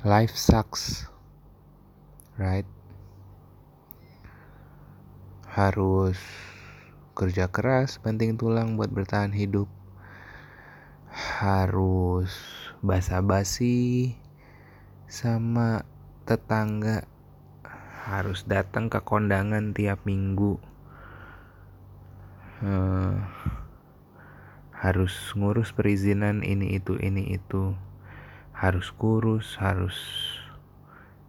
life sucks right? Harus kerja keras penting tulang buat bertahan hidup. Harus basa-basi sama tetangga. Harus datang ke kondangan tiap minggu. Uh, harus ngurus perizinan ini itu ini itu harus kurus, harus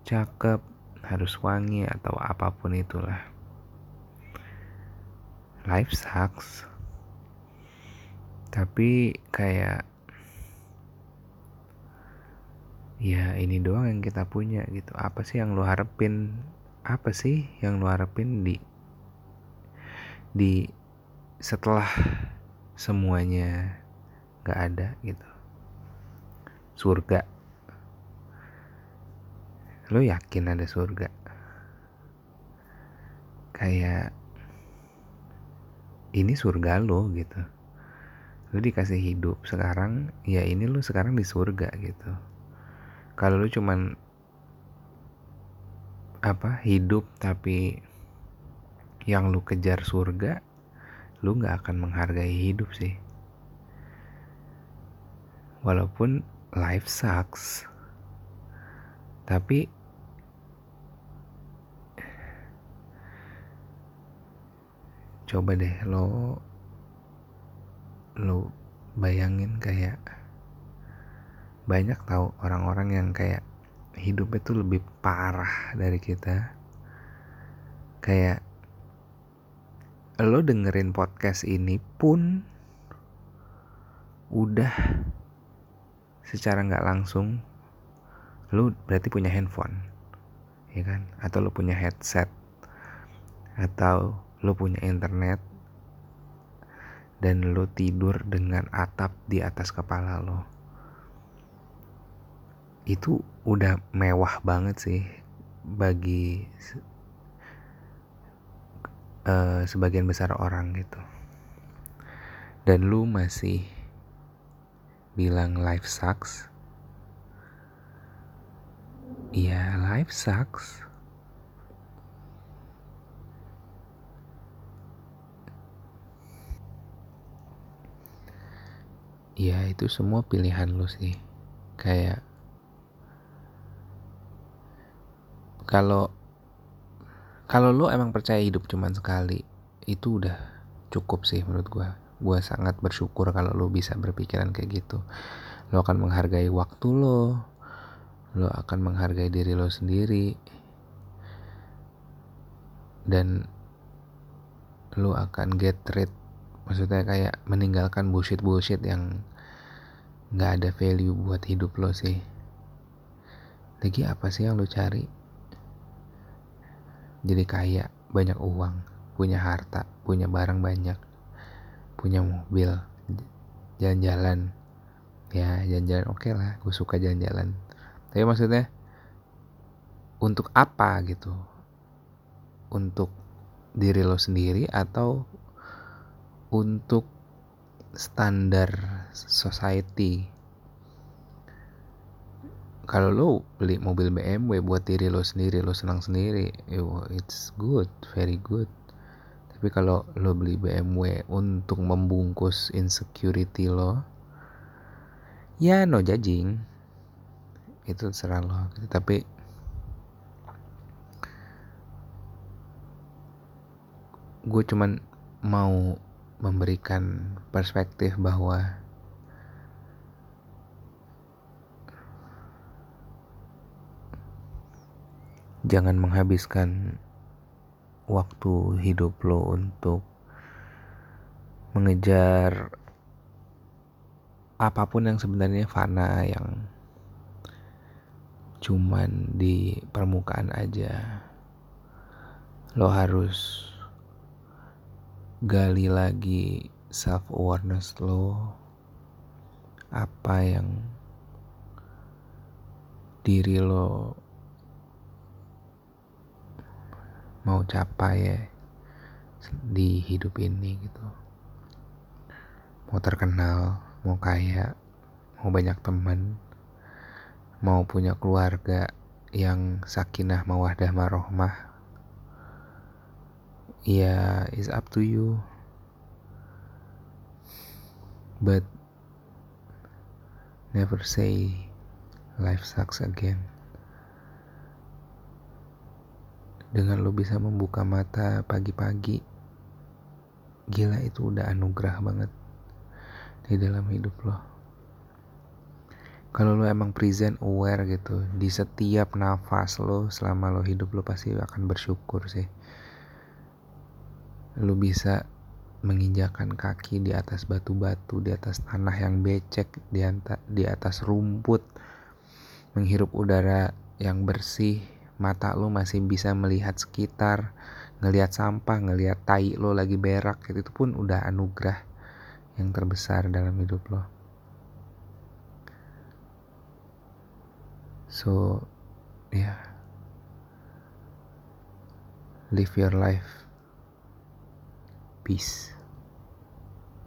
cakep, harus wangi atau apa pun itulah. Life sucks. Tapi kayak ya ini doang yang kita punya gitu. Apa sih yang lu harapin? Apa sih yang lu harapin di di setelah semuanya gak ada gitu surga. Lo yakin ada surga? Kayak ini surga lo gitu. Lo dikasih hidup sekarang ya ini lo sekarang di surga gitu. Kalau lo cuman apa hidup tapi yang lu kejar surga lu nggak akan menghargai hidup sih. Walaupun life sucks. Tapi coba deh lo lo bayangin kayak banyak tahu orang-orang yang kayak hidup itu lebih parah dari kita. Kayak lo dengerin podcast ini pun udah secara nggak langsung lu berarti punya handphone ya kan? Atau lu punya headset atau lu punya internet dan lu tidur dengan atap di atas kepala lo itu udah mewah banget sih bagi uh, sebagian besar orang gitu. Dan lu masih bilang life sucks. Ya life sucks. Ya itu semua pilihan lu sih. Kayak kalau kalau lu emang percaya hidup cuman sekali itu udah cukup sih menurut gua gue sangat bersyukur kalau lo bisa berpikiran kayak gitu. Lo akan menghargai waktu lo. Lo akan menghargai diri lo sendiri. Dan lo akan get rid maksudnya kayak meninggalkan bullshit bullshit yang nggak ada value buat hidup lo sih. Lagi apa sih yang lo cari? Jadi kaya banyak uang punya harta punya barang banyak punya mobil jalan-jalan. Ya jalan-jalan oke okay lah gue suka jalan-jalan. Tapi maksudnya untuk apa gitu? Untuk diri lo sendiri atau untuk standar society? Kalau lo beli mobil BMW buat diri lo sendiri lo senang sendiri it's good very good tapi kalau lo beli BMW untuk membungkus insecurity lo ya no judging itu terserah lo gitu. tapi gue cuman mau memberikan perspektif bahwa jangan menghabiskan waktu hidup lo untuk mengejar apa pun yang sebenarnya fana yang cuman di permukaan aja lo harus gali lagi self awareness lo apa yang diri lo mau capai ya di hidup ini gitu. Mau terkenal mau kaya mau banyak teman mau punya keluarga yang sakinah mawadah marohmah ya is up to you. But never say life sucks again dengan lo bisa membuka mata pagi-pagi gila itu udah anugerah banget di dalam hidup lo. Kalau lo emang present aware gitu di setiap nafas lo selama lo hidup lo pasti akan bersyukur sih. Lo bisa menginjakan kaki di atas batu-batu di atas tanah yang becek di, atas rumput menghirup udara yang bersih mata lo masih bisa melihat sekitar ngelihat sampah ngelihat tai lo lagi berak itu pun udah anugerah yang terbesar dalam hidup lo So, yeah, live your life. Peace.